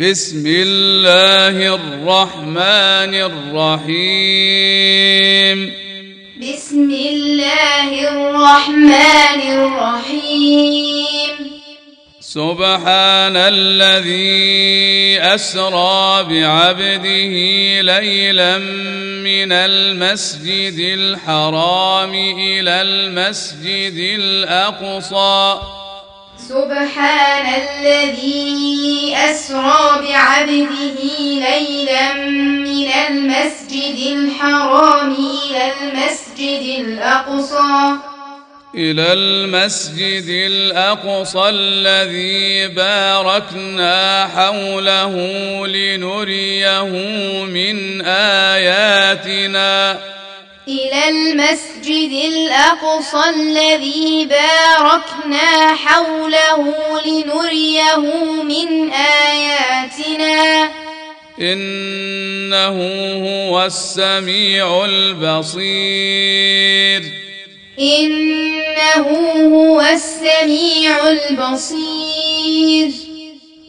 بسم الله الرحمن الرحيم. بسم الله الرحمن الرحيم. سبحان الذي أسرى بعبده ليلا من المسجد الحرام إلى المسجد الأقصى. سبحان الذي أسرى بعبده ليلا من المسجد الحرام إلى المسجد الأقصى. إلى المسجد الأقصى الذي باركنا حوله لنريه من آياتنا. إلى المسجد الأقصى الذي باركنا حوله لنريه من آياتنا. إنه هو السميع البصير. إنه هو السميع البصير.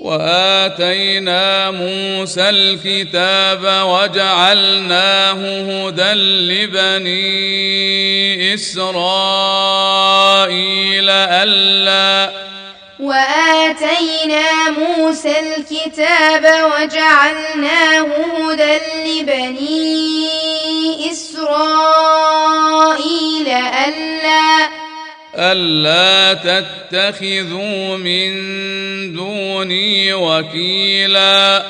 وآتينا موسى الكتاب وجعلناه هدى لبني إسرائيل ألا وآتينا موسى الكتاب وجعلناه هدى لبني إسرائيل ألا ألا تتخذوا من دوني وكيلا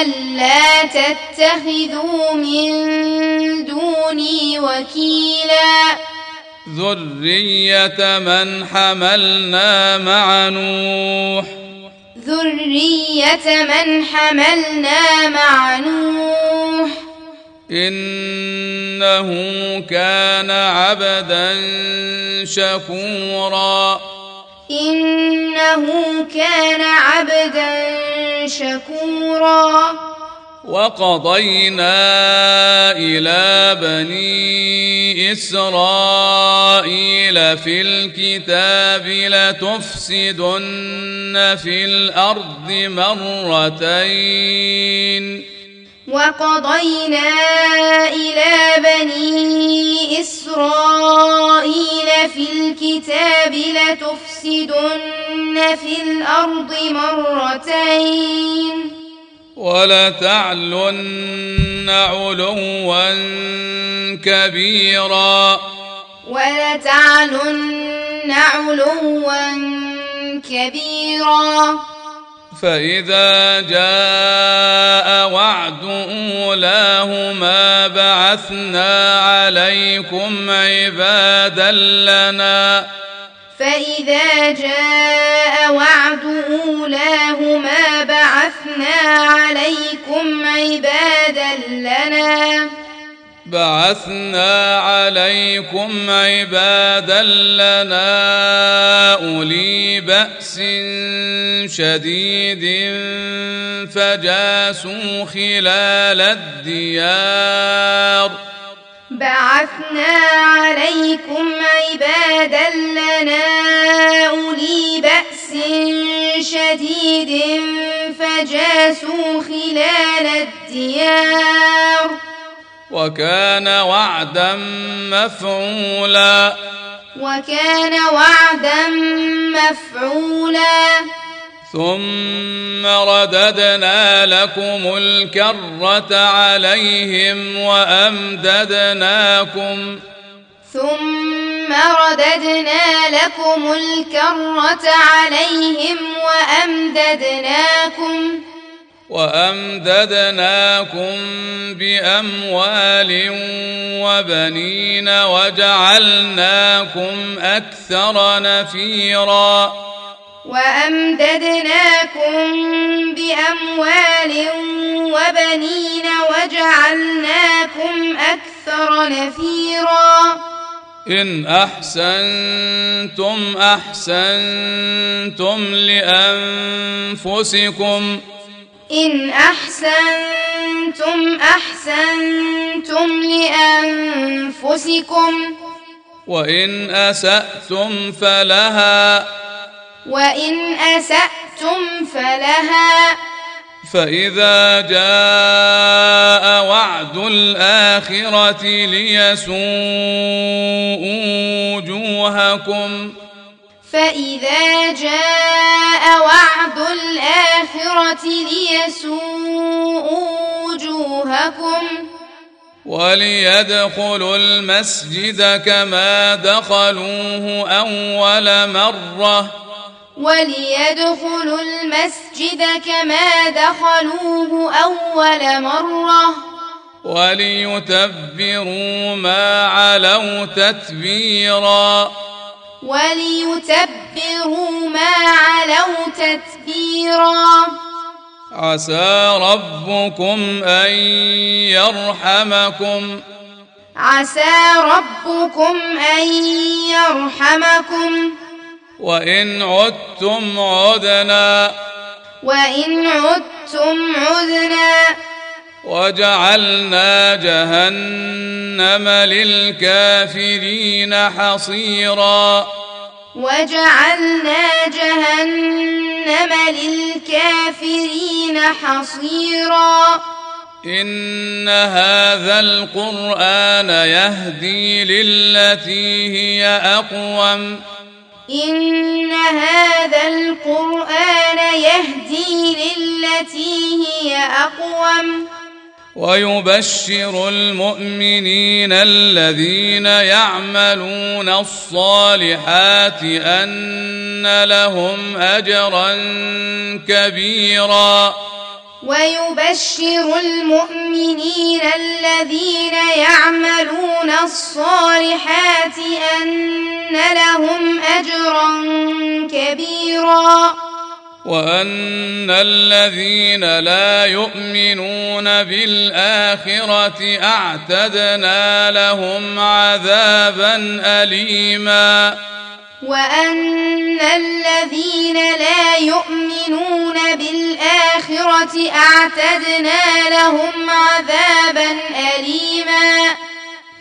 ألا تتخذوا من دوني وكيلا ذرية من حملنا مع نوح ذرية من حملنا مع نوح إنه كان عبدا شكورا. إنه كان عبدا شكورا. وقضينا إلى بني إسرائيل في الكتاب لتفسدن في الأرض مرتين. وقضينا إلى بني إسرائيل في الكتاب لتفسدن في الأرض مرتين. ولتعلن علوا كبيرا. ولتعلن علوا كبيرا. فإذا جاء وعد أولاهما بعثنا عليكم عبادا لنا. فإذا جاء وعد أولاهما بعثنا عليكم عبادا لنا. بعثنا عليكم عبادا لنا أولي بأس شديد فجاسوا خلال الديار. بعثنا عليكم عبادا لنا أولي بأس شديد فجاسوا خلال الديار. وكان وعدا مفعولا. وكان وعدا مفعولا. ثم رددنا لكم الكرة عليهم وأمددناكم. ثم رددنا لكم الكرة عليهم وأمددناكم. وأمددناكم بأموال وبنين وجعلناكم أكثر نفيرا وأمددناكم بأموال وبنين وجعلناكم أكثر نفيرا إن أحسنتم أحسنتم لأنفسكم إن أحسنتم أحسنتم لأنفسكم وإن أسأتم فلها وإن أسأتم فلها فإذا جاء وعد الآخرة ليسوءوا وجوهكم فإذا جاء وعد الآخرة ليسوءوا وجوهكم وليدخلوا المسجد كما دخلوه أول مرة وليدخلوا المسجد كما دخلوه أول مرة وليتبروا ما علوا تتبيرا وليتبروا ما علوا تتبيرا. عسى ربكم أن يرحمكم. عسى ربكم أن يرحمكم. وإن عدتم عدنا. وإن عدتم عدنا. وجعلنا جهنم للكافرين حصيرا. وجعلنا جهنم للكافرين حصيرا. إن هذا القرآن يهدي للتي هي أقوم. إن هذا القرآن يهدي للتي هي أقوم. ويبشر المؤمنين الذين يعملون الصالحات أن لهم أجرا كبيرا. ويبشر المؤمنين الذين يعملون الصالحات أن لهم أجرا كبيرا. وأن الذين لا يؤمنون بالآخرة أعتدنا لهم عذابا أليما وأن الذين لا يؤمنون بالآخرة أعتدنا لهم عذابا أليما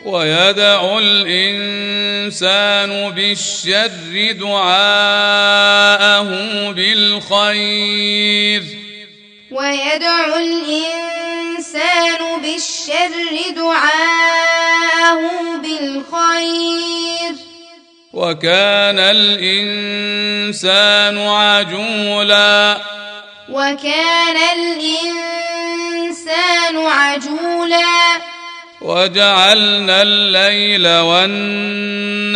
ويدعو الإنسان بالشر دعاءه بالخير. ويدعو الإنسان بالشر دعاءه بالخير. وكان الإنسان عجولا. وكان الإنسان عجولا. وجعلنا الليل والنهار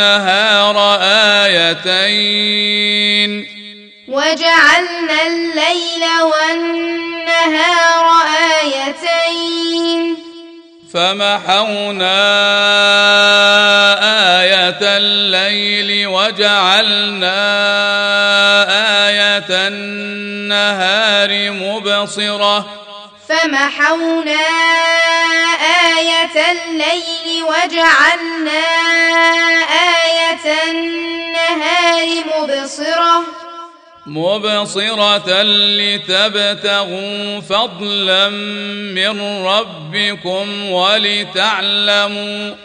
آيتين. وجعلنا الليل والنهار آيتين. فمحونا آية الليل وجعلنا آية النهار مبصرة. فمحونا آية الليل وجعلنا آية النهار مبصرة. مبصرة لتبتغوا فضلا من ربكم ولتعلموا.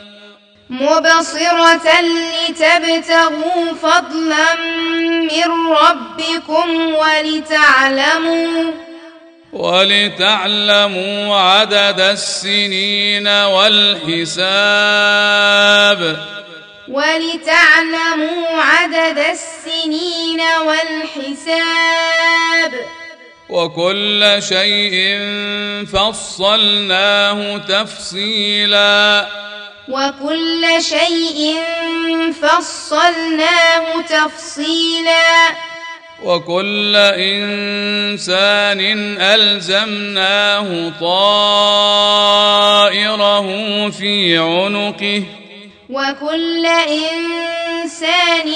مبصرة لتبتغوا فضلا من ربكم ولتعلموا. ولتعلموا عدد السنين والحساب. ولتعلموا عدد السنين والحساب. وكل شيء فصلناه تفصيلا. وكل شيء فصلناه تفصيلا. وكل إنسان ألزمناه طائره في عنقه. وكل إنسان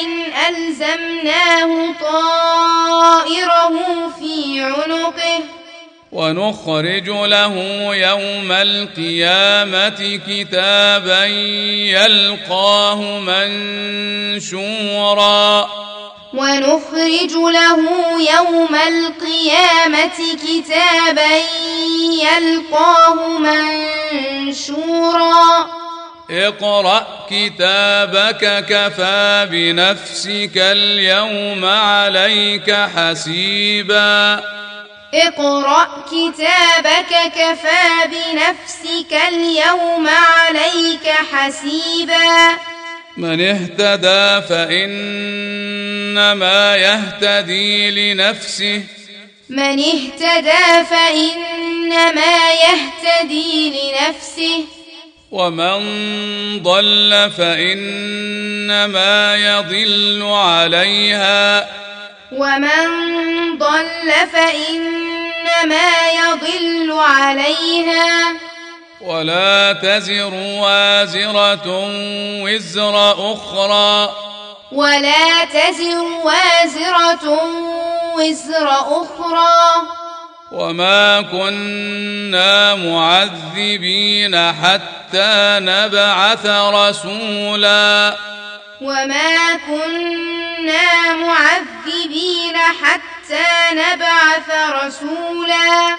ألزمناه طائره في عنقه. ونخرج له يوم القيامة كتابا يلقاه منشورا. ونخرج له يوم القيامة كتابا يلقاه منشورا. اقرأ كتابك كفى بنفسك اليوم عليك حسيبا. اقرأ كتابك كفى بنفسك اليوم عليك حسيبا. من اهتدى فإنما يهتدي لنفسه. من اهتدى فإنما يهتدي لنفسه. ومن ضل فإنما يضل عليها. ومن ضل فإنما يضل عليها. ولا تزر وازرة وزر أخرى. ولا تزر وازرة وزر أخرى. وما كنا معذبين حتى نبعث رسولا. وما كنا معذبين حتى نبعث رسولا.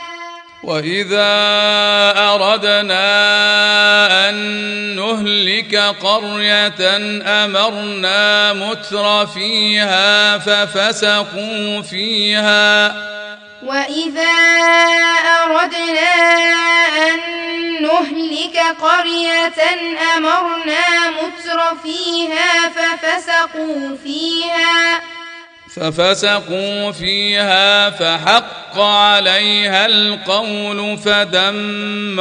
واذا اردنا ان نهلك قريه امرنا متر فيها ففسقوا فيها واذا اردنا ان نهلك قريه امرنا متر فيها ففسقوا فيها ففسقوا فيها فحق عليها القول فدمرناها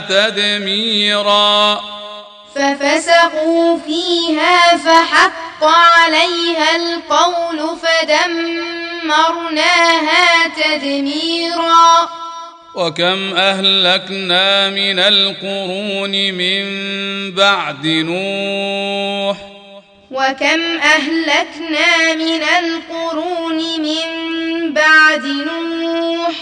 تدميرا. ففسقوا فيها فحق عليها القول فدمرناها تدميرا. وكم أهلكنا من القرون من بعد نوح وكم أهلكنا من القرون من بعد نوح.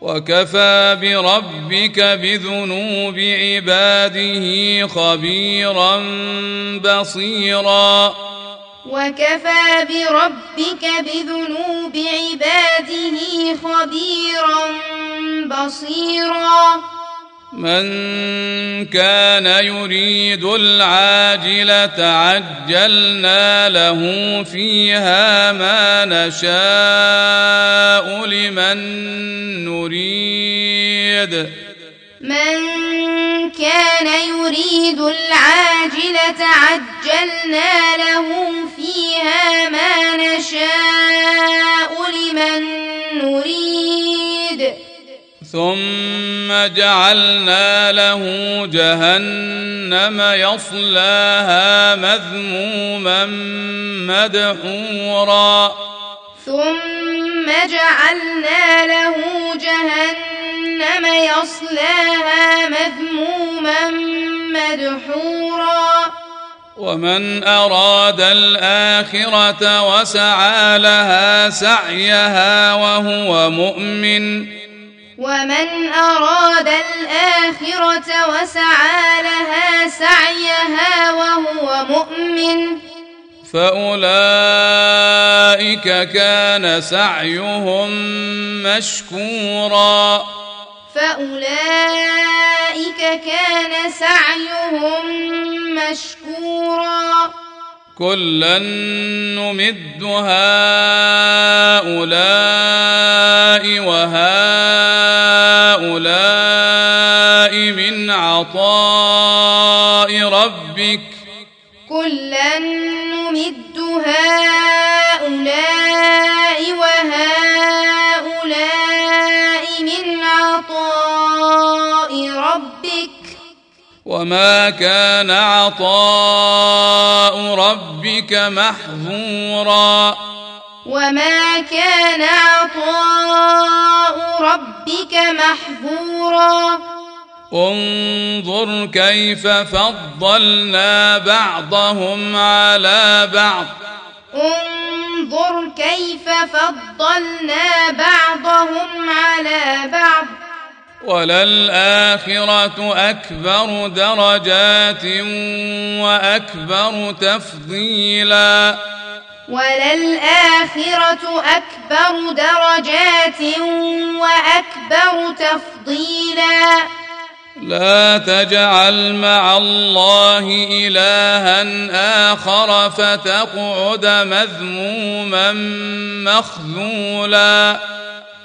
وكفى بربك بذنوب عباده خبيرا بصيرا. وكفى بربك بذنوب عباده خبيرا بصيرا. من كان يريد العاجلة عجلنا له فيها ما نشاء لمن نريد. من كان يريد العاجلة عجلنا له فيها ما نشاء لمن نريد. ثم جعلنا له جهنم يصلاها مذموما مدحورا. ثم جعلنا له جهنم يصلاها مذموما مدحورا. ومن أراد الآخرة وسعى لها سعيها وهو مؤمن ومن أراد الآخرة وسعى لها سعيها وهو مؤمن. فأولئك كان سعيهم مشكورا. فأولئك كان سعيهم مشكورا. كلا نمد هؤلاء وهؤلاء من عطاء ربك. كلا نمد هؤلاء وهؤلاء من عطاء ربك. وما كان عطاء ربك محظورا. وما كان عطاء ربك محظورا. انظر كيف فضلنا بعضهم على بعض. انظر كيف فضلنا بعضهم على بعض. وللآخرة أكبر درجات وأكبر تفضيلا. وللآخرة أكبر درجات وأكبر تفضيلا. لا تجعل مع الله إلها آخر فتقعد مذموما مخذولا.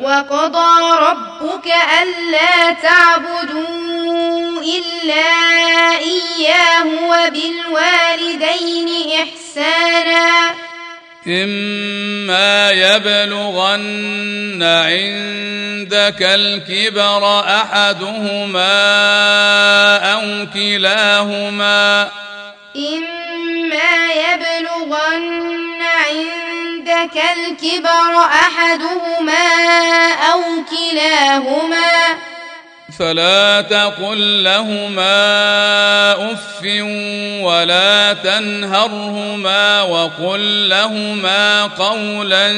وقضى ربك ألا تعبدوا إلا إياه وبالوالدين إحسانا. إما يبلغن عندك الكبر أحدهما أو كلاهما. إما يبلغن عندك الكبر أحدهما أو كلاهما فلا تقل لهما أف ولا تنهرهما وقل لهما قولا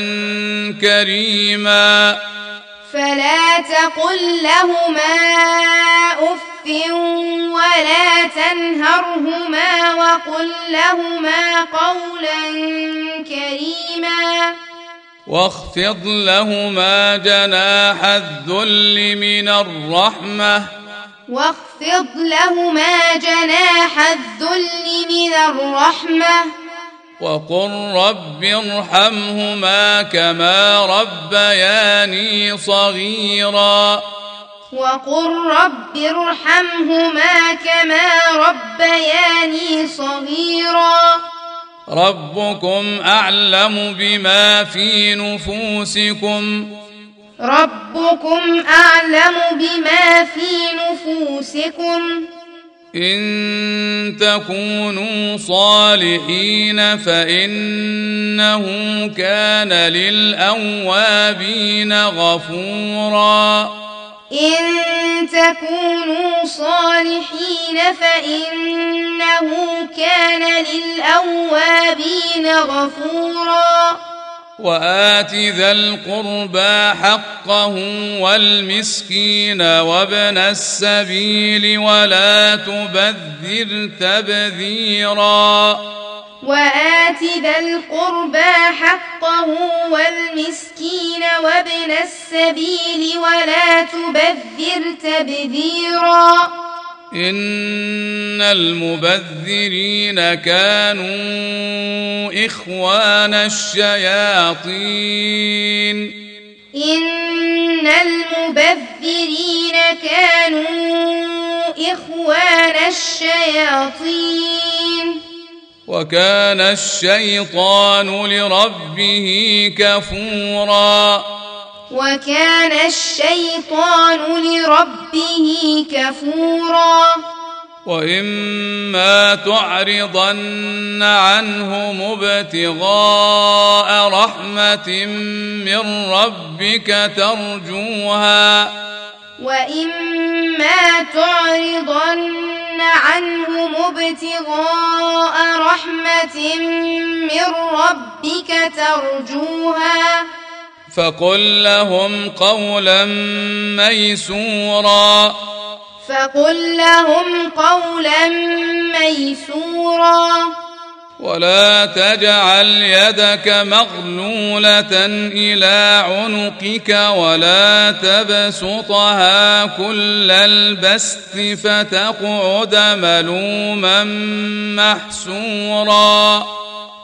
كريما فلا تقل لهما أف ولا تنهرهما وقل لهما قولا كريما. واخفض لهما جناح الذل من الرحمة. واخفض لهما جناح الذل من الرحمة. وقل رب ارحمهما كما ربياني صغيرا. وقل رب ارحمهما كما ربياني صغيرا. ربكم أعلم بما في نفوسكم. ربكم أعلم بما في نفوسكم. إن تكونوا صالحين فإنه كان للأوابين غفورا. إن تكونوا صالحين فإنه كان للأوابين غفورا. وآت ذا القربى حقه والمسكين وابن السبيل ولا تبذر تبذيرا. وآت ذا القربى حقه والمسكين وابن السبيل ولا تبذر تبذيرا. إن المبذرين كانوا إخوان الشياطين. إن المبذرين كانوا إخوان الشياطين. وكان الشيطان لربه كفورا. وكان الشيطان لربه كفورا. وإما تعرضن عنهم ابتغاء رحمة من ربك ترجوها. وإما تعرضن عنهم ابتغاء رحمة من ربك ترجوها. فقل لهم قولا ميسورا. فقل لهم قولا ميسورا. ولا تجعل يدك مغلولة إلى عنقك ولا تبسطها كل البسط فتقعد ملوما محسورا.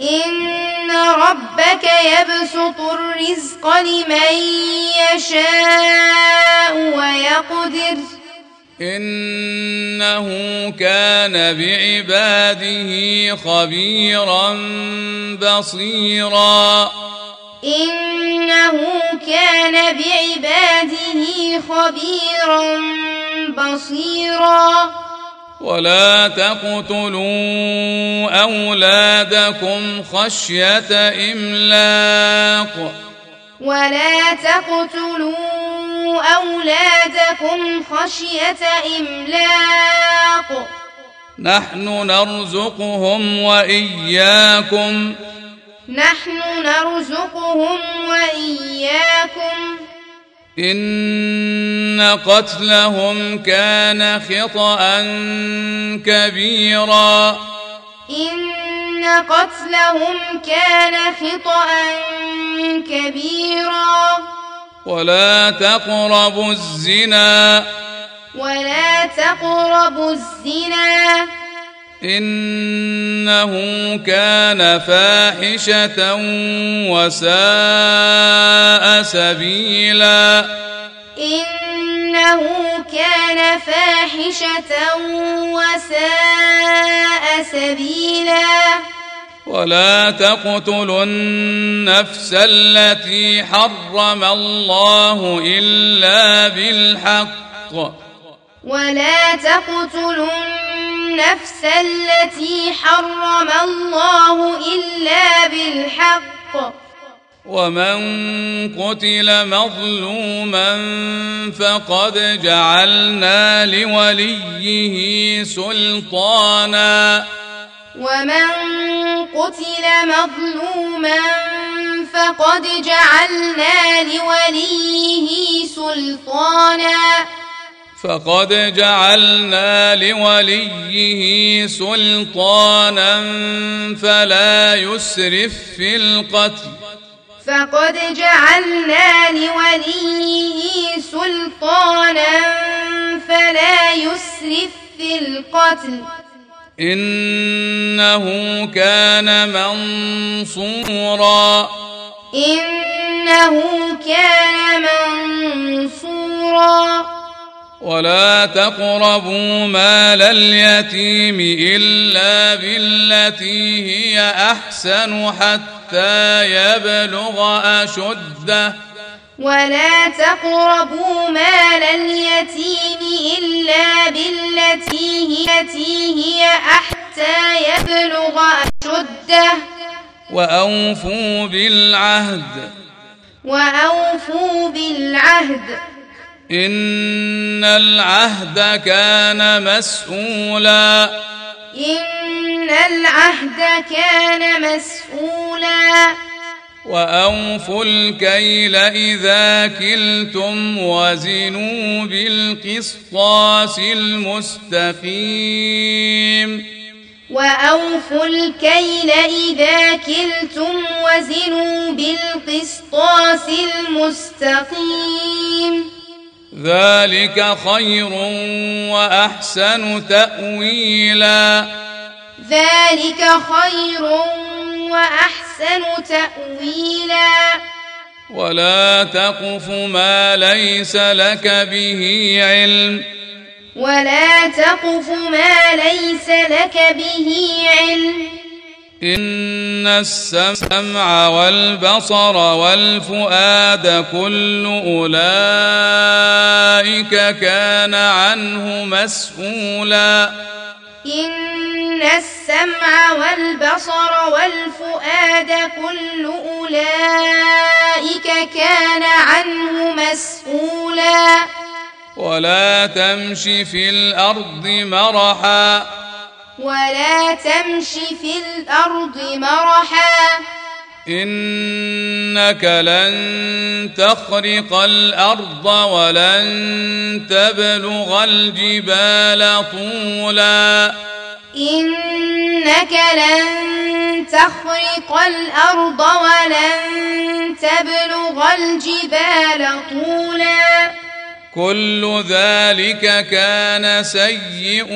إن ربك يبسط الرزق لمن يشاء ويقدر. إنه كان بعباده خبيرا بصيرا. إنه كان بعباده خبيرا بصيرا. ولا تقتلوا أولادكم خشية إملاق. ولا تقتلوا أولادكم خشية إملاق. نحن نرزقهم وإياكم. نحن نرزقهم وإياكم. إن قتلهم كان خطأ كبيرا. إن قتلهم كان خطأ كبيرا. ولا تقربوا الزنا. ولا تقربوا الزنا. إنه كان فاحشة وساء سبيلا. إنه كان فاحشة وساء سبيلا. ولا تقتلوا النفس التي حرم الله إلا بالحق. ولا تقتلوا النفس التي حرم الله إلا بالحق. ومن قتل مظلوما فقد جعلنا لوليه سلطانا. ومن قتل مظلوما فقد جعلنا لوليه سلطانا. فقد جعلنا لوليه سلطانا فلا يسرف في القتل. فقد جعلنا لوليه سلطانا فلا يسرف في القتل. إنه كان منصورا. إنه كان منصورا. ولا تقربوا مال اليتيم إلا بالتي هي أحسن حتى يبلغ أشده. ولا تقربوا مال اليتيم إلا بالتي هي هي حتى يبلغ أشده. وأوفوا بالعهد. وأوفوا بالعهد. إن العهد كان مسؤولا. إن العهد كان مسؤولا. وأوفوا الكيل إذا كلتم وزنوا بالقسطاس المستقيم. وأوفوا الكيل إذا كلتم وزنوا بالقسطاس المستقيم. ذلك خير وأحسن تأويلا. ذلك خير وأحسن تأويلا. ولا تقف ما ليس لك به علم. ولا تقف ما ليس لك به علم. إن السمع والبصر والفؤاد كل أولئك كان عنه مسؤولا. إن السمع والبصر والفؤاد كل أولئك كان عنه مسؤولا. ولا تمش في الأرض مرحا. ولا تمش في الأرض مرحا. إنك لن تخرق الأرض ولن تبلغ الجبال طولا. إنك لن تخرق الأرض ولن تبلغ الجبال طولا. كل ذلك كان سيئه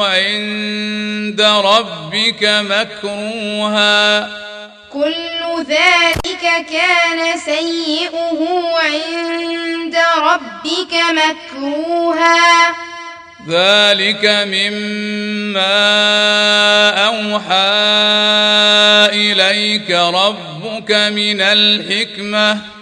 عند ربك مكروها. كل ذلك كان سيئه عند ربك مكروها. ذلك مما أوحى إليك ربك من الحكمة.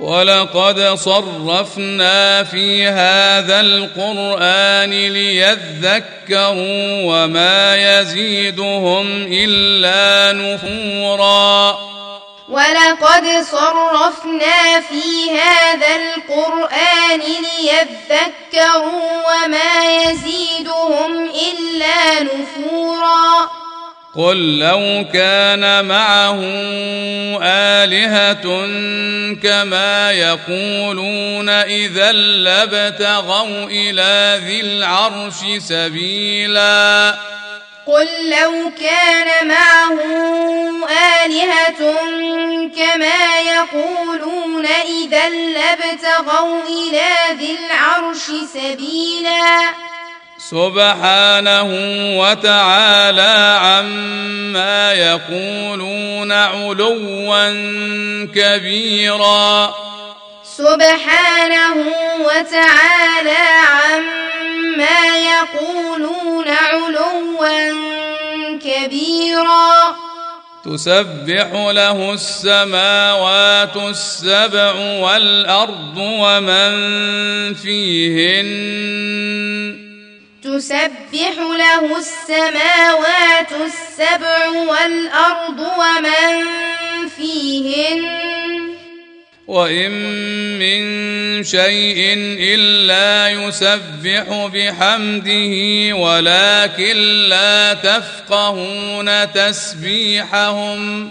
ولقد صرفنا في هذا القرآن ليذكروا وما يزيدهم إلا نفورا. ولقد صرفنا في هذا القرآن ليذكروا وما يزيدهم إلا نفورا. قل لو كان معه آلهة كما يقولون إذا لابتغوا إلى ذي العرش سبيلاً. قل لو كان معه آلهة كما يقولون إذا لابتغوا إلى ذي العرش سبيلا. سبحانه وتعالى عما يقولون علوا كبيرا. سبحانه وتعالى عما يقولون علوا كبيرا. تسبح له السماوات السبع والأرض ومن فيهن تسبح له السماوات السبع والأرض ومن فيهن وإن من شيء إلا يسبح بحمده ولكن لا تفقهون تسبيحهم.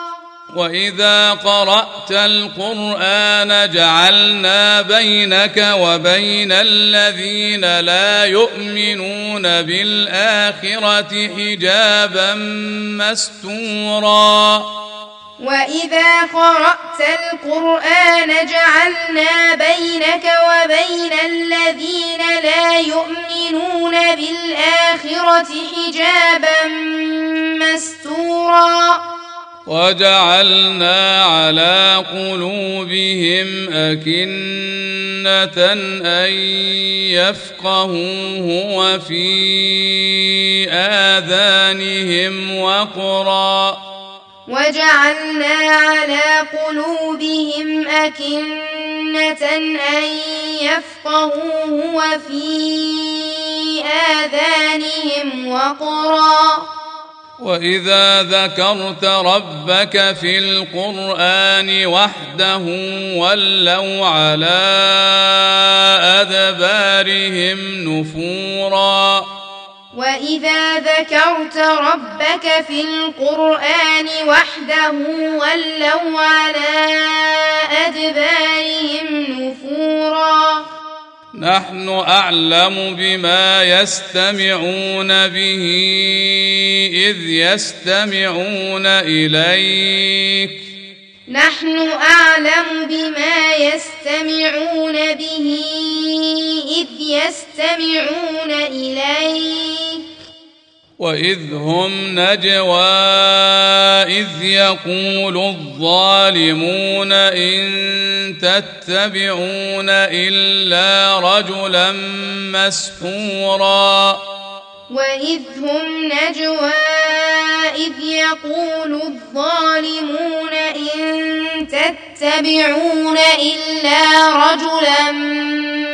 واذا قرات القران جعلنا بينك وبين الذين لا يؤمنون بالاخره حجابا مستورا. واذا قرات القران جعلنا بينك وبين الذين لا يؤمنون بالاخره حجابا مستورا. وجعلنا على قلوبهم أكنة أن يفقهوه وفي آذانهم وقرا. وجعلنا على قلوبهم أكنة أن يفقهوه وفي آذانهم وقرا. وإذا ذكرت ربك في القرآن وحده ولوا على أدبارهم نفورا. وإذا ذكرت ربك في القرآن وحده ولوا على أدبارهم نفورا. نحن أعلم بما يستمعون به إذ يستمعون إليك. نحن أعلم بما يستمعون به إذ يستمعون إليك. وإذ هم نجوى إذ يقول الظالمون إن تتبعون إلا رجلا مسحورا. وإذ هم نجوى إذ يقول الظالمون إن تتبعون إلا رجلا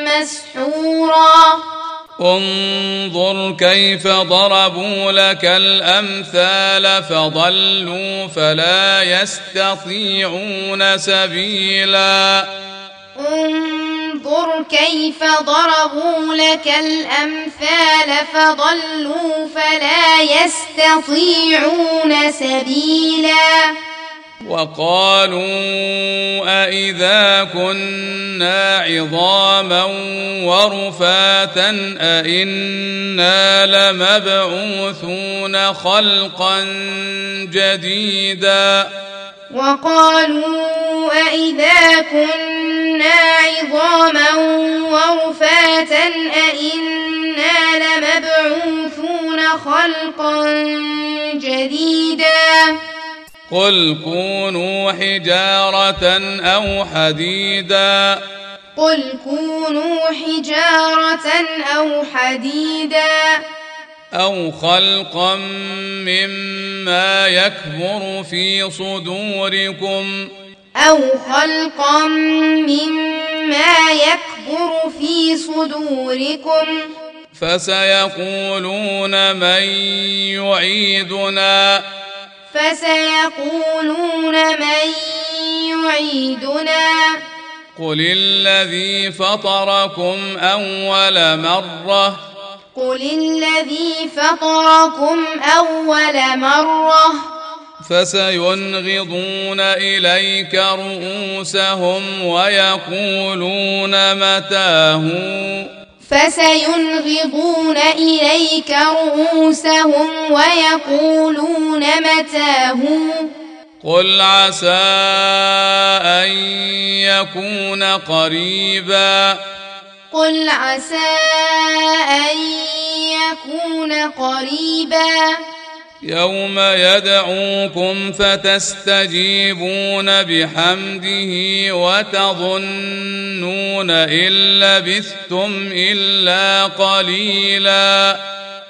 مسحورا. انظر كيف ضربوا لك الأمثال فضلوا فلا يستطيعون سبيلا. انظر كيف ضربوا لك الأمثال فضلوا فلا يستطيعون سبيلا. وقالوا أإذا كنا عظاما ورفاتا أإنا لمبعوثون خلقا جديدا وقالوا أإذا كنا عظاما ورفاتا أإنا لمبعوثون خلقا جديدا قل كونوا حجارة أو حديدا. قل كونوا حجارة أو حديدا. أو خلقا مما يكبر في صدوركم. أو خلقا مما يكبر في صدوركم. فسيقولون من يعيدنا. فسيقولون من يعيدنا. قل الذي فطركم أول مرة قل الذي فطركم أول مرة فسينغضون إليك رؤوسهم ويقولون متاه فسينغضون إليك رؤوسهم ويقولون متاه. قل عسى أن يكون قريبا. قل عسى أن يكون قريبا. يوم يدعوكم فتستجيبون بحمده وتظنون إن لبثتم إلا قليلا.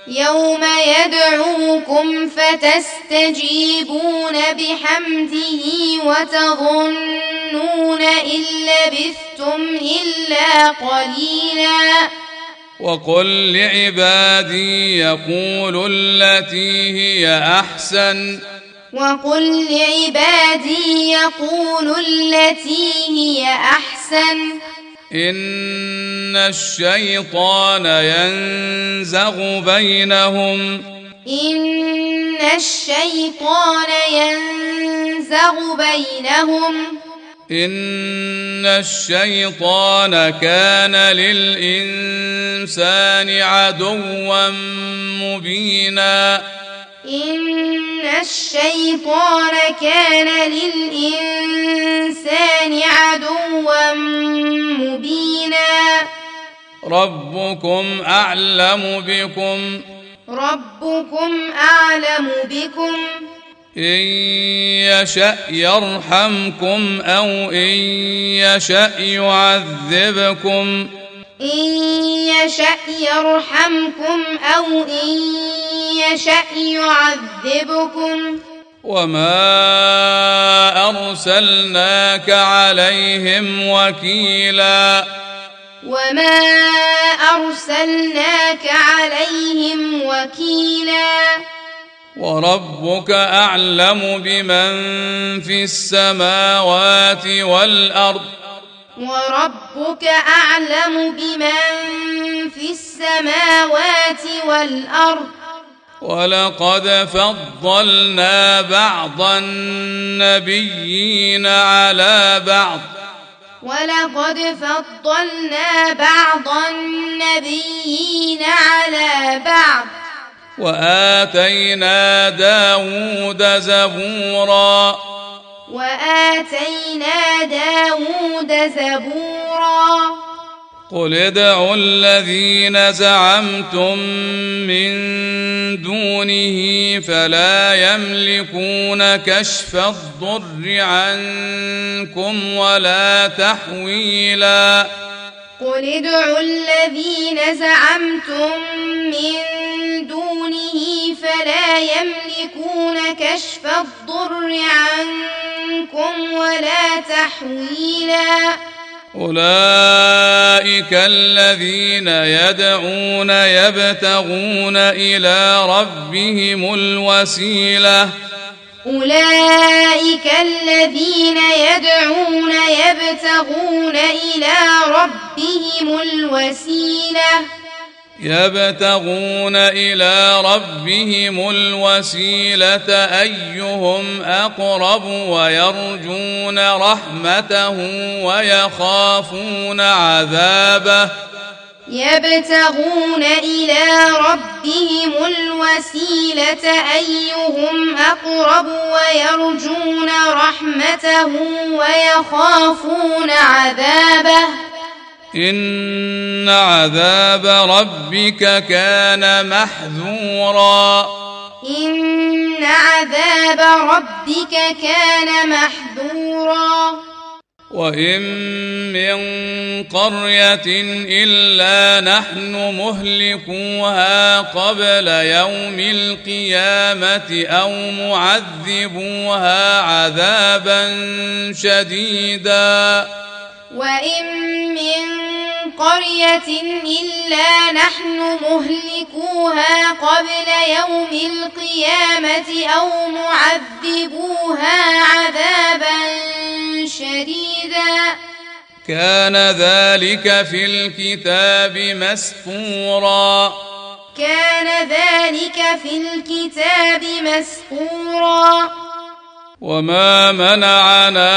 يوم يدعوكم فتستجيبون بحمده وتظنون إن لبثتم إلا قليلا. وقل لعبادي يقولوا التي هي أحسن. وقل لعبادي يقولوا التي هي أحسن. إن الشيطان ينزغ بينهم. إن الشيطان ينزغ بينهم. إن الشيطان كان للإنسان عدوا مبينا. إن الشيطان كان للإنسان عدوا مبينا. ربكم أعلم بكم. ربكم أعلم بكم. إن يشأ يرحمكم أو إن يشأ يعذبكم إن يشأ يرحمكم أو إن يشأ يعذبكم وما أرسلناك عليهم وكيلا وما أرسلناك عليهم وكيلا وربك أعلم بمن في السماوات والأرض. وربك أعلم بمن في السماوات والأرض. ولقد فضلنا بعض النبيين على بعض. ولقد فضلنا بعض النبيين على بعض. وآتينا داود زبورا. وآتينا داود زبورا. قل ادعوا الذين زعمتم من دونه فلا يملكون كشف الضر عنكم ولا تحويلا. قل ادعوا الذين زعمتم من دونه فلا يملكون كشف الضر عنكم ولا تحويلا. أولئك الذين يدعون يبتغون إلى ربهم الوسيلة. أولئك الذين يدعون يبتغون إلى ربهم الوسيلة. يبتغون إلى ربهم الوسيلة أيهم أقرب ويرجون رحمته ويخافون عذابه. يبتغون إلى ربهم الوسيلة أيهم أقرب ويرجون رحمته ويخافون عذابه. إن عذاب ربك كان محذورا. إن عذاب ربك كان محذورا. وان من قريه الا نحن مهلكوها قبل يوم القيامه أو معذبوها عذابا شديدا وإن من قرية إلا نحن مهلكوها قبل يوم القيامة أو معذبوها عذابا شديدا كان ذلك في الكتاب مسطورا كان ذلك في الكتاب مسطورا وما منعنا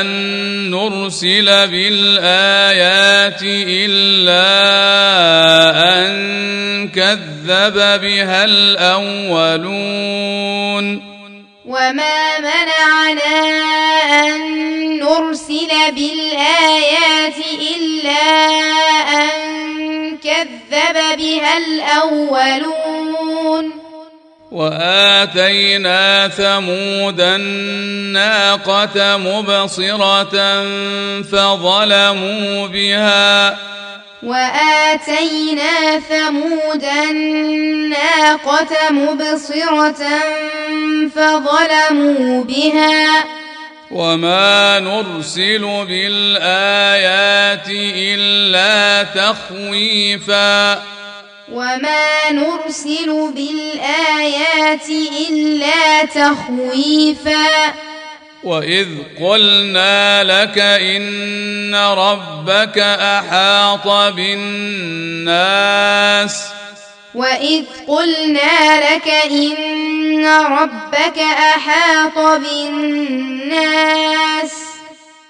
ان نرسل بالايات الا ان كذب بها الاولون وما منعنا ان نرسل بالايات الا ان كذب بها الاولون وآتينا ثمود الناقة مبصرة فظلموا بها. وآتينا ثمود الناقة مبصرة فظلموا بها. وما نرسل بالآيات إلا تخويفا. وما نرسل بالآيات إلا تخويفا واذ قلنا لك ان ربك احاط بالناس وإذ قلنا لك إن ربك أحاط بالناس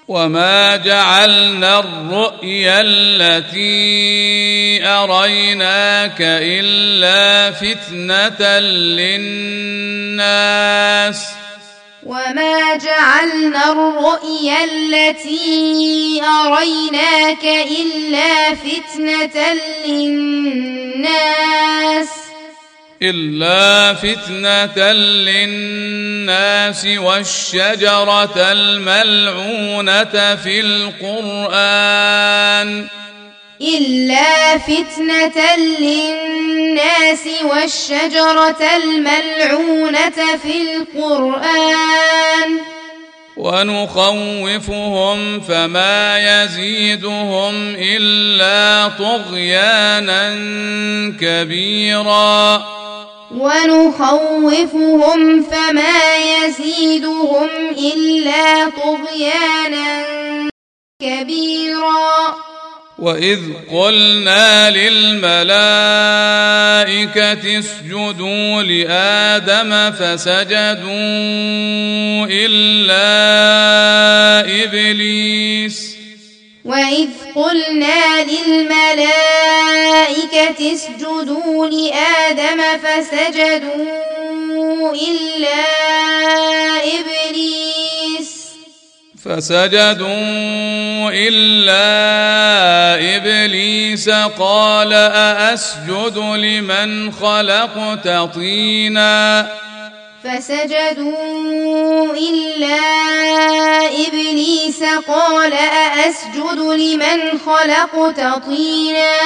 وما جعلنا الرؤيا التي اريناك الا فتنه للناس وما جعلنا الرؤيا التي أريناك إلا فتنة للناس إلا فتنة للناس والشجرة الملعونة في القرآن. إلا فتنة للناس والشجرة الملعونة في القرآن. ونخوفهم فما يزيدهم إلا طغيانا كبيرا. ونخوفهم فما يزيدهم إلا طغيانا كبيرا. واذ قلنا للملائكه اسجدوا لادم فسجدوا الا ابليس وإذ قلنا للملائكة اسجدوا لآدم فسجدوا إلا إبليس فسجدوا الا ابليس قال ااسجد لمن خلقت طينا فسجدوا إلا إبليس قال أأسجد لمن خلقت طينا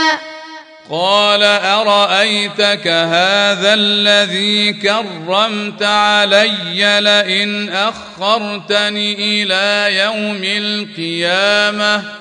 قال أرأيتك هذا الذي كرمت علي لئن أخرتني إلى يوم القيامة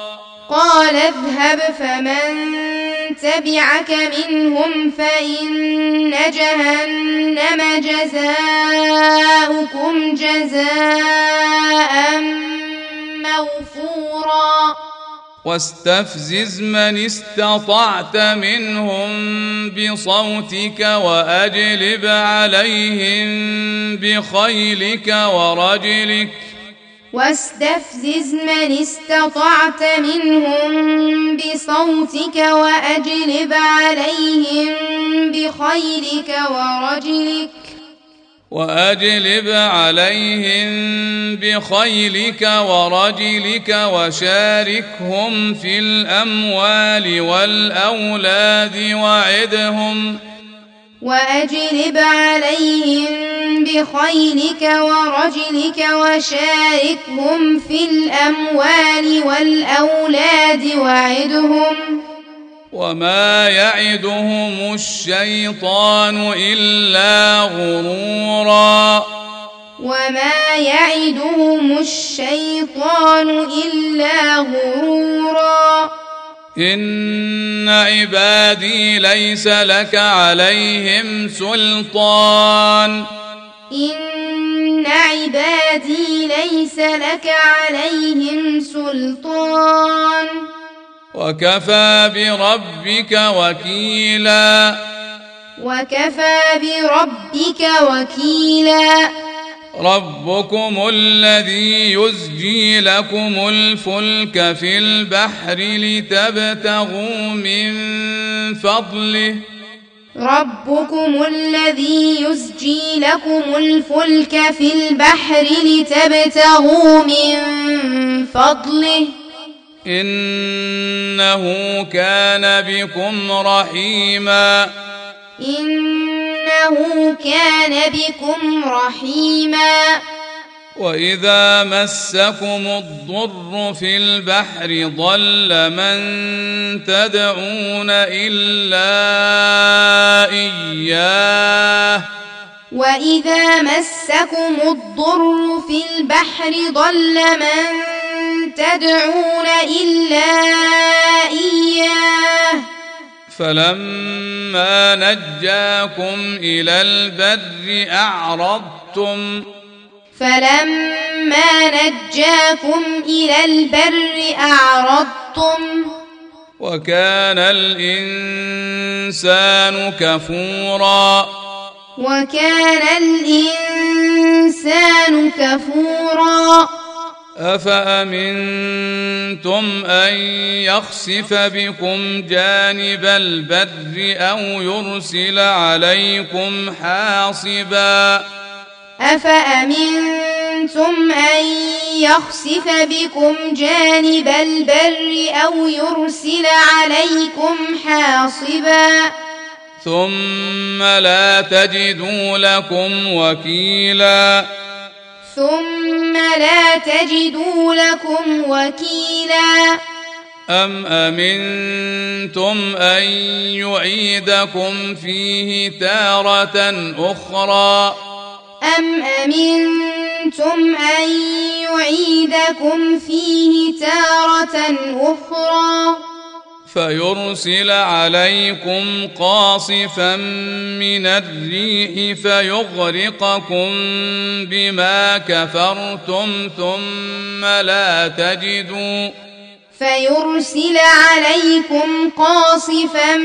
قال اذهب فمن تبعك منهم فإن جهنم جزاؤكم جزاء موفورا. واستفزز من استطعت منهم بصوتك وأجلب عليهم بخيلك ورجلك واستفزز من استطعت منهم بصوتك وأجلب عليهم بخيلك ورجلك. وأجلب عليهم بخيلك ورجلك وشاركهم في الأموال والأولاد وعدهم وأجلب عليهم بخيلك ورجلك وشاركهم في الأموال والأولاد وعدهم وما يعدهم الشيطان إلا غرورا. وما يعدهم الشيطان إلا غرورا. ان عبادي ليس لك عليهم سلطان. إن عبادي ليس لك عليهم سلطان. وكفى بربك وكيلا. وكفى بربك وكيلا. ربكم الذي يزجي لكم الفلك في البحر لتبتغوا من فضله. ربكم الذي يسجي لكم الفلك في البحر لتبتغوا من فضله. إنه كان بكم رحيما. إنه كان بكم رحيما واذا مسكم الضر في البحر ضل من تدعون الا اياه وإذا مسكم الضر في البحر ضل من تدعون إلا إياه فلما نجاكم إلى البر أعرضتم. فلما نجاكم إلى البر أعرضتم. وكان الإنسان كفورا. وكان الإنسان كفورا. أفأمنتم أن يخسف بكم جانب البر أو يرسل عليكم حاصبا؟ أفأمنتم أن يخسف بكم جانب البر أو يرسل عليكم حاصبا؟ ثم لا تجدوا لكم وكيلا. ثم لا تجدوا لكم وكيلا أم أمنتم أن يعيدكم فيه تارة أخرى؟ أم أمنتم أن يعيدكم فيه تارة أخرى؟ فيرسل عليكم قاصفا من الريح فيغرقكم بما كفرتم ثم لا تجدوا فيرسل عليكم قاصفا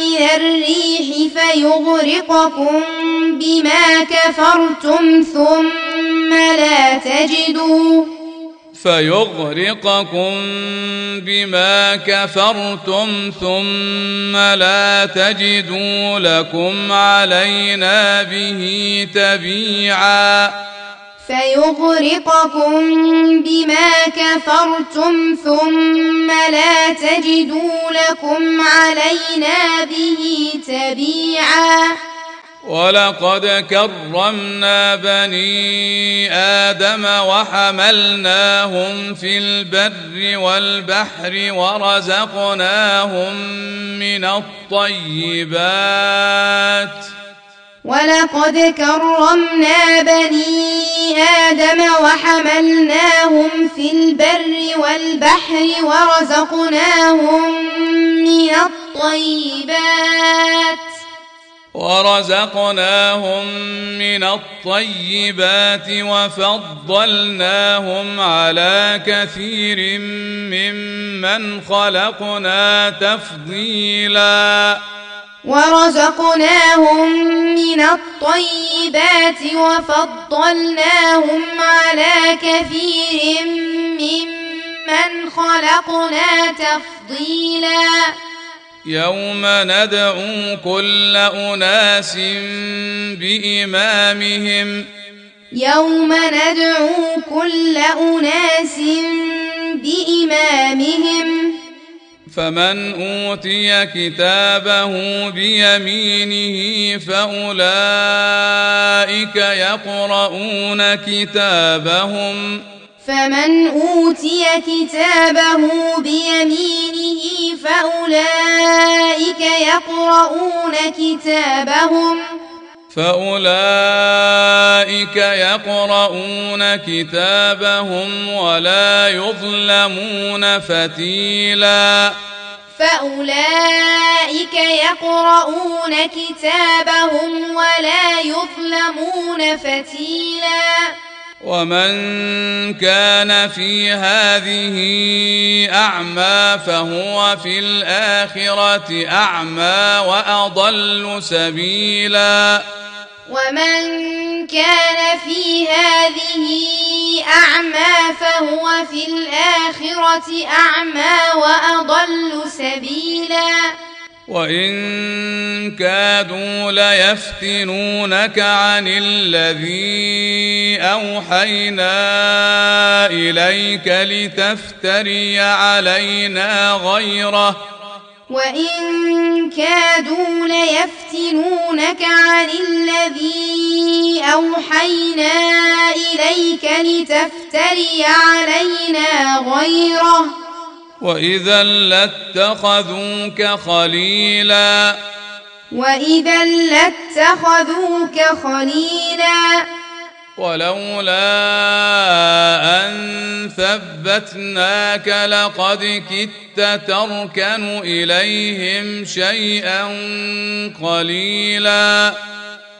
من الريح فيغرقكم بما كفرتم ثم لا تجدوا فيغرقكم بما كفرتم ثم لا تجدوا لكم علينا به تبيعا. فيغرقكم بما كفرتم ثم لا تجدوا لكم علينا به تبيعا. ولقد كرمنا بني آدم وحملناهم في البر والبحر ورزقناهم من الطيبات. ولقد كرمنا بني آدم وحملناهم في البر والبحر ورزقناهم من الطيبات. ورزقناهم من الطيبات وفضلناهم على كثير ممن خلقنا تفضيلا. ورزقناهم من الطيبات وفضلناهم على كثير ممن خلقنا تفضيلا. يوم ندعو كل اناس بامامهم يوم ندعو كل اناس بامامهم فمن اوتي كتابه بيمينه فاولئك يقرؤون كتابهم فمن أوتي كتابه بيمينه فأولئك يقرؤون كتابهم. فأولئك يقرؤون كتابهم ولا يظلمون فتيلا. فأولئك يقرؤون كتابهم ولا يظلمون فتيلا. ومن كان في هذه أعمى فهو في الآخرة أعمى وأضل سبيلا. ومن كان في هذه أعمى فهو في الآخرة أعمى وأضل سبيلا. وإن كادوا ليفتنونك عن الذي أوحينا إليك لتفتري علينا غيره. وإن كادوا ليفتنونك عن الذي أوحينا إليك لتفتري علينا غيره. واذا لاتخذوك خليلا واذا لاتخذوك خليلا ولولا ان ثبتناك لقد كدت تركن اليهم شيئا قليلا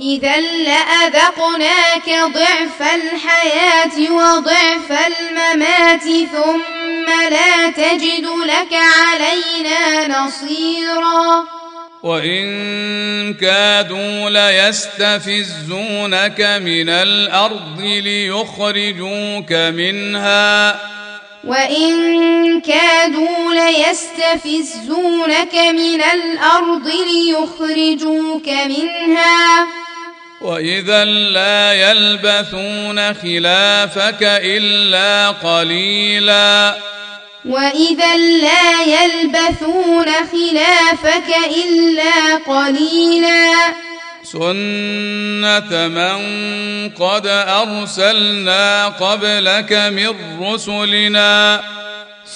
إذا لأذقناك ضعف الحياة وضعف الممات ثم لا تجد لك علينا نصيرا. وإن كادوا ليستفزونك من الأرض ليخرجوك منها. وإن كادوا ليستفزونك من الأرض ليخرجوك منها. واذا لا يلبثون خلافك الا قليلا وإذا لا يلبثون خلافك إلا قليلا سنة من قد أرسلنا قبلك من رسلنا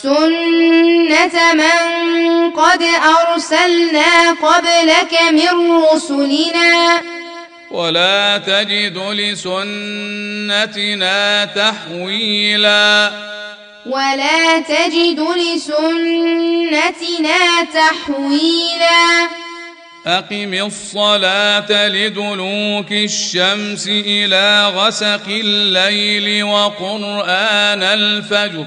سنة من قد أرسلنا قبلك من رسلنا ولا تجد لسنتنا تحويلا. ولا تجد لسنتنا تحويلا. أقم الصلاة لدلوك الشمس إلى غسق الليل وقرآن الفجر.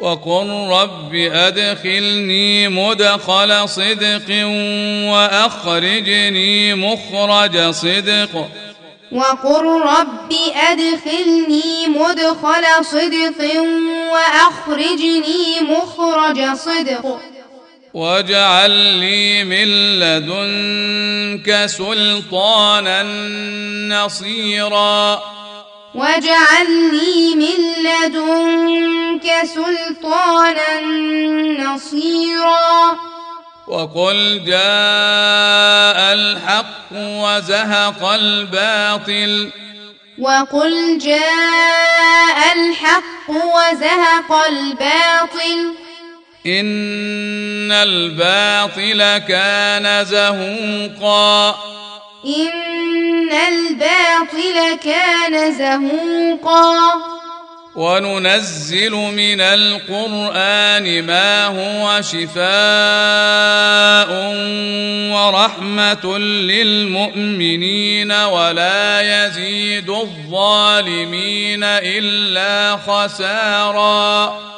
وقل رب أدخلني مدخل صدق وأخرجني مخرج صدق. وقل رب أدخلني مدخل صدق وأخرجني مخرج صدق. واجعل لي من لدنك سلطانا نصيرا. واجعل لي من لدنك سلطانا نصيرا. وقل جاء الحق وزهق الباطل. وقل جاء الحق وزهق الباطل. إن الباطل كان زهوقا. إن الباطل كان زهوقا. وننزل من القرآن ما هو شفاء ورحمة للمؤمنين ولا يزيد الظالمين إلا خسارا.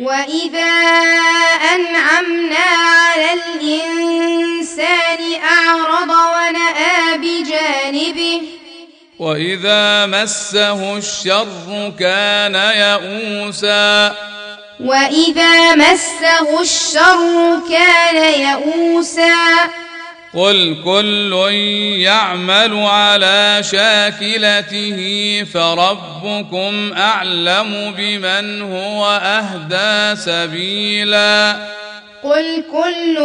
وإذا أنعمنا على الإنسان أعرض ونأى بجانبه وإذا مسه الشر كان يئوسا وإذا مسه الشر كان يئوسا قل كل يعمل على شاكلته فربكم أعلم بمن هو أهدى سبيلا. قل كل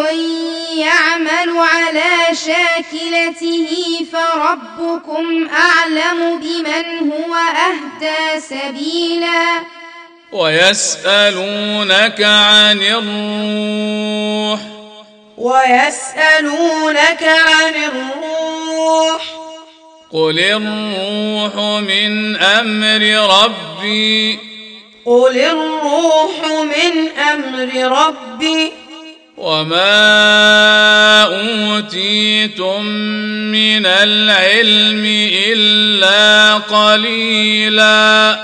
يعمل على شاكلته فربكم أعلم بمن هو أهدى سبيلا. ويسألونك عن الروح ويسألونك عن الروح. قل الروح من أمر ربي. قل الروح من أمر ربي. وما اوتيتم من العلم الا قليلا.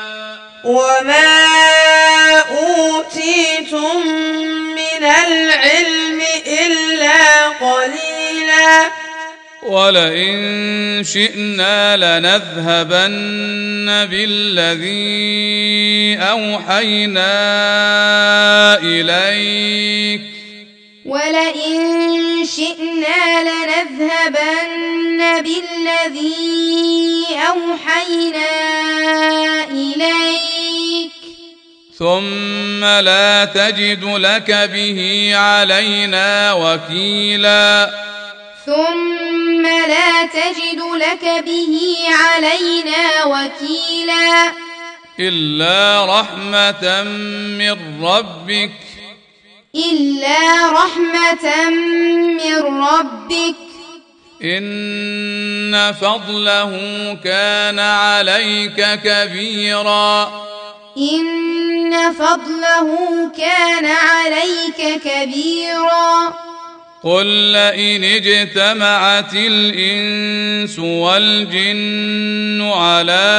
وما أوتيتم من العلم إلا قليلا. ولئن شئنا لنذهبن بالذي أوحينا إليك. ولئن شئنا لنذهبن بالذي أوحينا إليك. ثم لا تجد لك به علينا وكيلا ثم لا تجد لك به علينا وكيلا الا رحمه من ربك إلا رحمة من ربك ان فضله كان عليك كبيرا إن فضله كان عليك كبيرا. قل لئن اجتمعت الإنس والجن على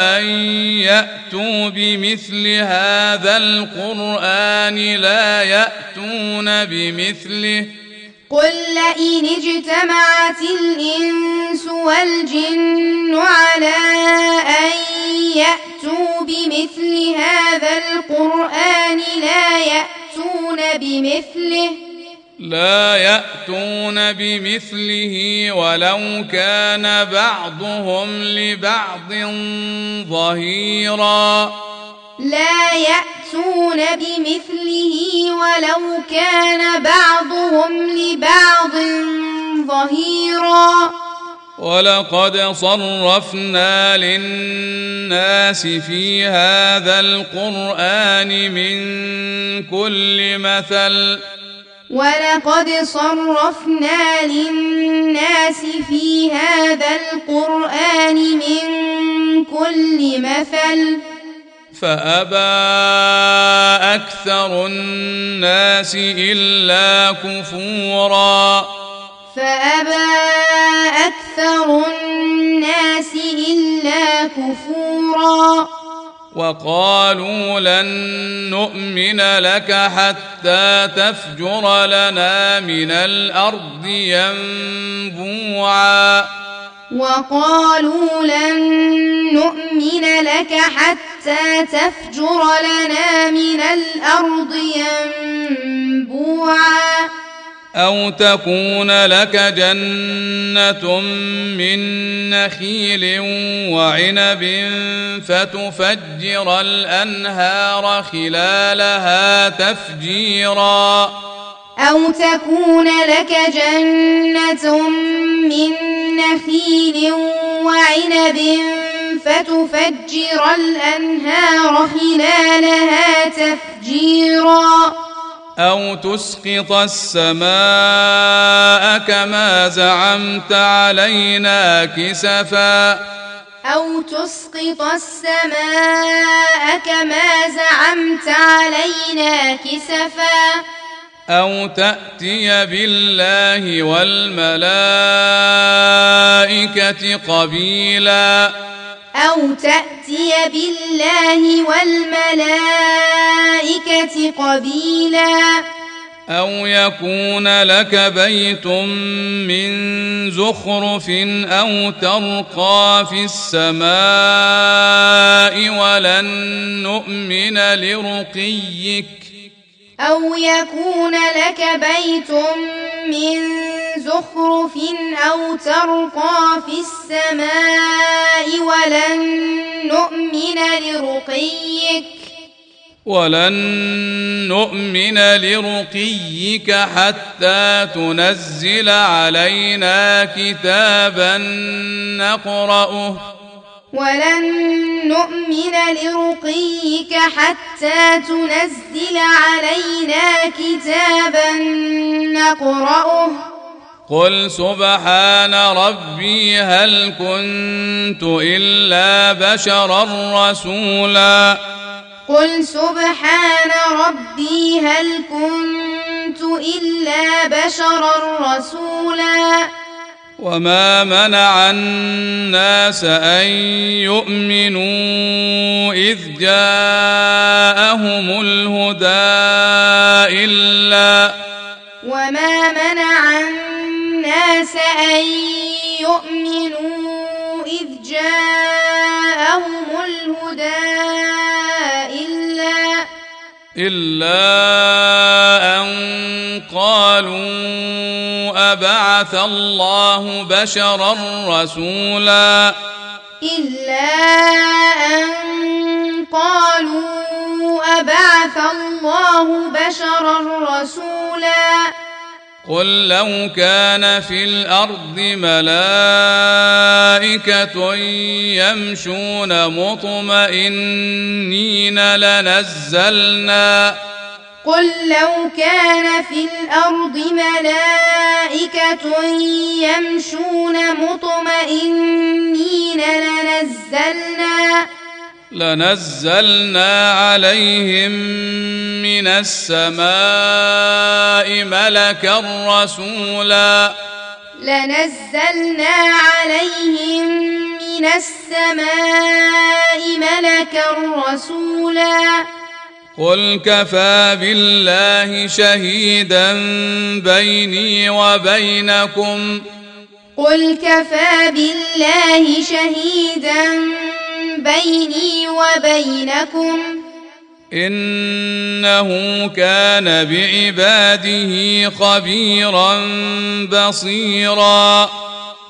أن يأتوا بمثل هذا القرآن لا يأتون بمثله. قل لئن اجتمعت الإنس والجن على أن بمثله. لا يأتون بمثله ولو كان بعضهم لبعض ظهيرا. لا يأتون بمثله ولو كان بعضهم لبعض ظهيرا. ولقد صرفنا للناس في هذا القران من كل مثل ولقد صرفنا للناس في هذا القرآن من كل مثل فابى أكثر الناس الا كفورا فأبى أكثر الناس إلا كفورا وقالوا لن نؤمن لك حتى تفجر لنا من الأرض ينبوعا وقالوا لن نؤمن لك حتى تفجر لنا من الأرض ينبوعا أو تكون لك جنه من نخيل وعنب فتفجر الانهار خلالها تفجيرا أو تكون لك جنة من نخيل وعنب فتفجر الأنهار خلالها تفجيرا أو تسقط السماء كما زعمت علينا كسفا. أو تسقط السماء كما زعمت علينا كسفا. أو تأتي بالله والملائكة قبيلا. أو تأتي بالله والملائكة قبيلا. أو يكون لك بيت من زخرف أو ترقى في السماء ولن نؤمن لرقيك. أو يكون لك بيت من زخرف أو ترقى في السماء ولن نؤمن لرقيك ولن نؤمن لرقيك حتى تنزل علينا كتابا نقرأه ولن نؤمن لرقيك حتى تنزل علينا كتابا نقرأه. قل سبحان ربي هل كنت إلا بشرا رسولا. قل سبحان ربي هل كنت إلا بشرا رسولا. وما منع الناس ان يؤمنوا اذ جاءهم الهدى الا وما منع الناس أن يؤمنوا إذ جاءهم الهدى إلا الا ان قالوا ابعث الله بشرا رسولا. إلا أن قالوا أبعث الله بشرا رسولا. قل لو كان في الأرض ملائكة يمشون مطمئنين لنزلنا. قل لو كان في الأرض ملائكة يمشون مطمئنين لنزلنا لنزلنا عليهم من السماء ملكا رسولا. لنزلنا عليهم من السماء ملكا رسولا. قل كفى بالله شهيدا بيني وبينكم. قل كفى بالله شهيدا بيني وبينكم. إنه كان بعباده خبيرا بصيرا.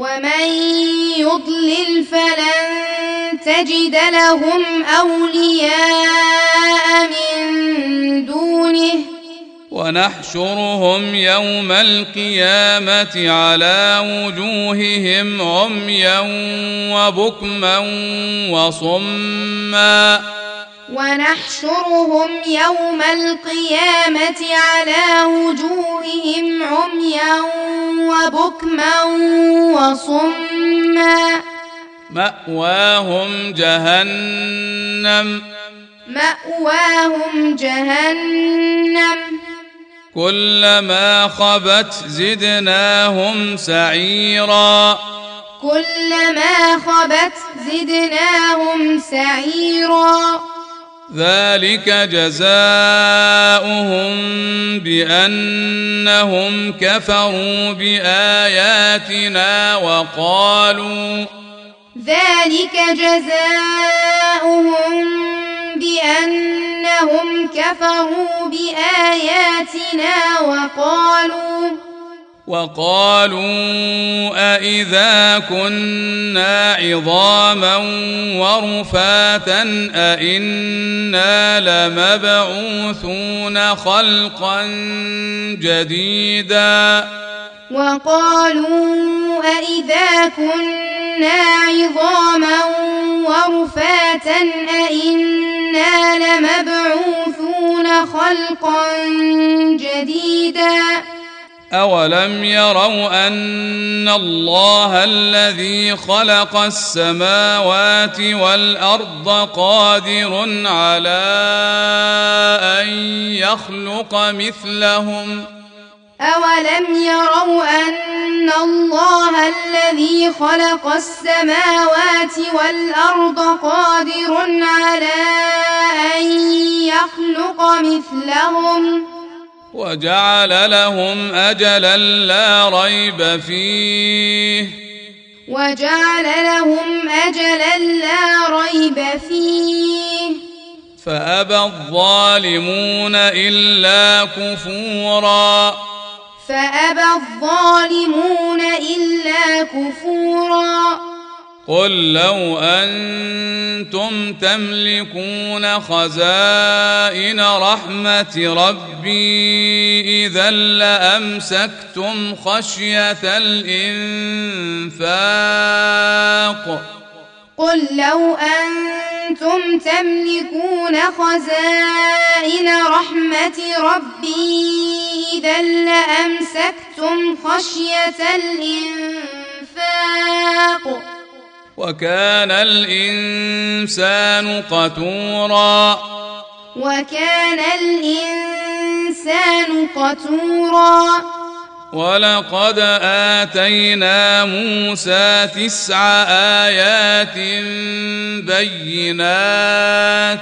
ومن يضلل فلن تجد لهم أولياء من دونه. ونحشرهم يوم القيامة على وجوههم عميا وبكما وصما. ونحشرهم يوم القيامة على وجوههم عميا وبكما وصما. مأواهم جهنم. مأواهم جهنم. كلما خبت زدناهم سعيرا. كلما خبت زدناهم سعيرا. ذلك جزاؤهم بأنهم كفروا بآياتنا وقالوا ذلك جزاؤهم بأنهم كفروا بآياتنا وقالوا وقالوا أإذا كنا عظاما ورفاتا أإنا لمبعوثون خلقا جديدا وقالوا أإذا كنا عظاما ورفاتا أإنا لمبعوثون خلقا جديدا أولم يروا أن الله الذي خلق السماوات والأرض قادر على أن يخلق مثلهم ۖ أولم يروا أن الله الذي خلق السماوات والأرض قادر على أن يخلق مثلهم وجعل لهم أجلا لا ريب فيه. وجعل لهم أجلا لا ريب فيه. فأبى الظالمون إلا كفورا. فأبى الظالمون إلا كفورا. قل لو أنتم تملكون خزائن رحمة ربي إذا لأمسكتم خشية الإنفاق. قل لو أنتم تملكون خزائن رحمة ربي إذا لأمسكتم خشية الإنفاق. وكان الإنسان قتورا. وكان الإنسان قتورا. ولقد آتينا موسى تسع آيات بينات.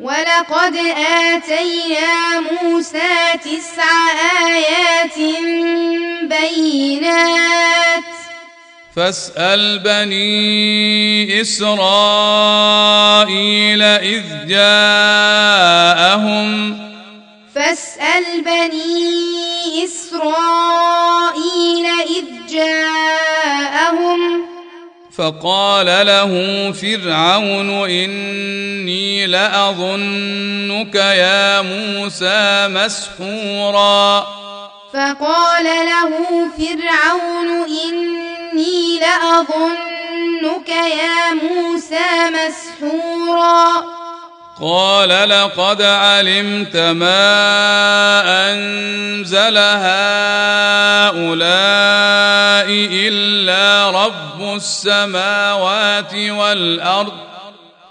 ولقد آتينا موسى تسع آيات بينات. فاسأل بني إسرائيل إذ جاءهم. فاسأل بني إسرائيل إذ جاءهم. فقال له فرعون إني لأظنك يا موسى مسحورا. فقال له فرعون إني لأظنك يا موسى مسحورا. قال لقد علمت ما أنزل هؤلاء إلا رب السماوات والأرض.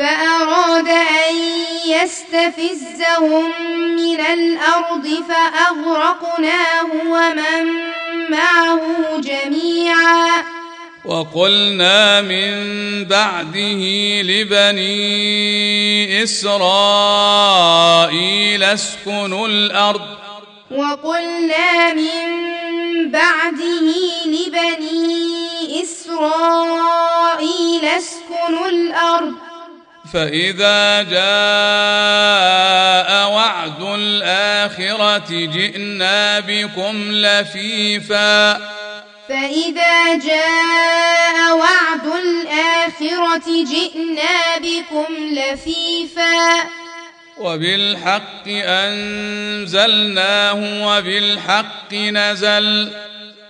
فأراد أن يستفزهم من الأرض فأغرقناه ومن معه جميعا. وقلنا من بعده لبني إسرائيل اسكنوا الأرض. وقلنا من بعده لبني إسرائيل اسكنوا الأرض. فإذا جاء وعد الآخرة جئنا بكم لفيفا. فإذا جاء وعد الآخرة جئنا بكم لفيفا. وبالحق أنزلناه وبالحق نزل.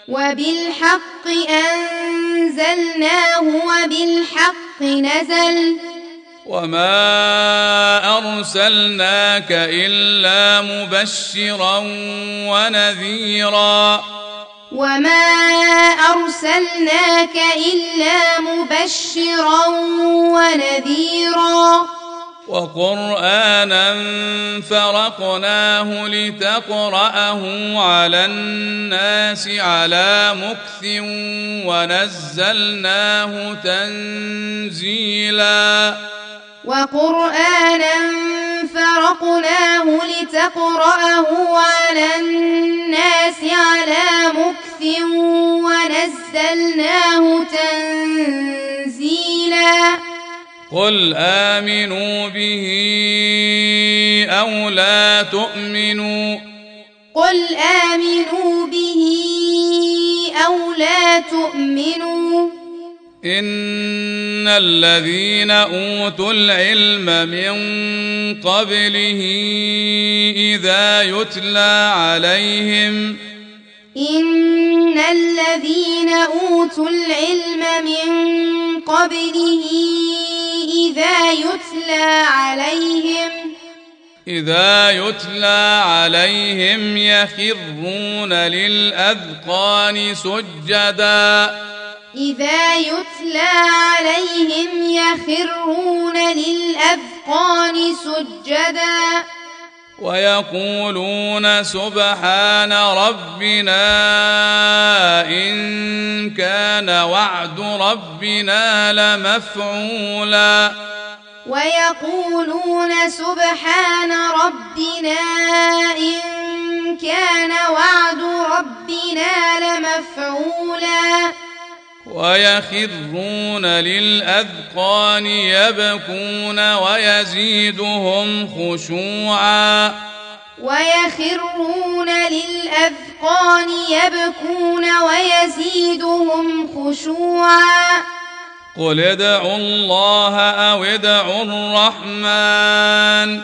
وبالحق أنزلناه وبالحق نزل. وما أرسلناك إلا مبشرا ونذيرا وما أرسلناك إلا مبشرا ونذيرا وقرآنا فرقناه لتقرأه على الناس على مكث ونزلناه تنزيلا وقرآنا فرقناه لتقرأه على الناس على مكث ونزلناه تنزيلا. قل آمنوا به أو لا تؤمنوا. قل آمنوا به أو لا تؤمنوا. إن الذين أوتوا العلم من قبله إذا يتلى عليهم إن الذين أوتوا العلم من قبله إذا يتلى عليهم إذا يتلى عليهم يخرون للأذقان سجدا إذا يتلى عليهم يخرون للأذقان سجدا. ويقولون سبحان ربنا إن كان وعد ربنا لمفعولا. ويقولون سبحان ربنا إن كان وعد ربنا لمفعولا. ويخرون للأذقان يبكون ويزيدهم خشوعا. ويخرون للأذقان يبكون ويزيدهم خشوعا. قل ادعوا الله أو ادعوا الرحمن.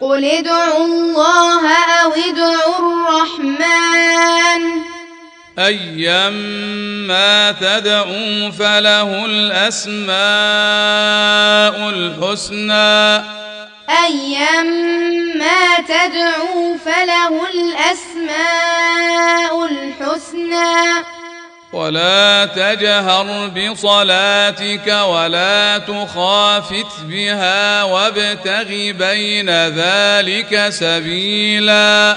قل ادعوا الله أو ادعوا الرحمن. أيما تدعوا فله الأسماء الحسنى. أيما تدعوا فله الأسماء الحسنى. ولا تجهر بصلاتك ولا تخافت بها وابتغ بين ذلك سبيلا.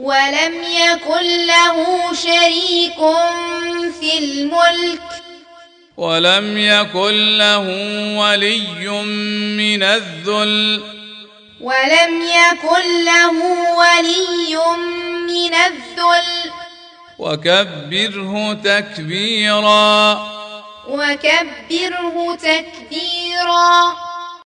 ولم يكن له شريك في الملك. ولم يكن له ولي من الذل. ولم يكن له ولي من الذل. وكبره تكبيرا. وكبره تكبيرا.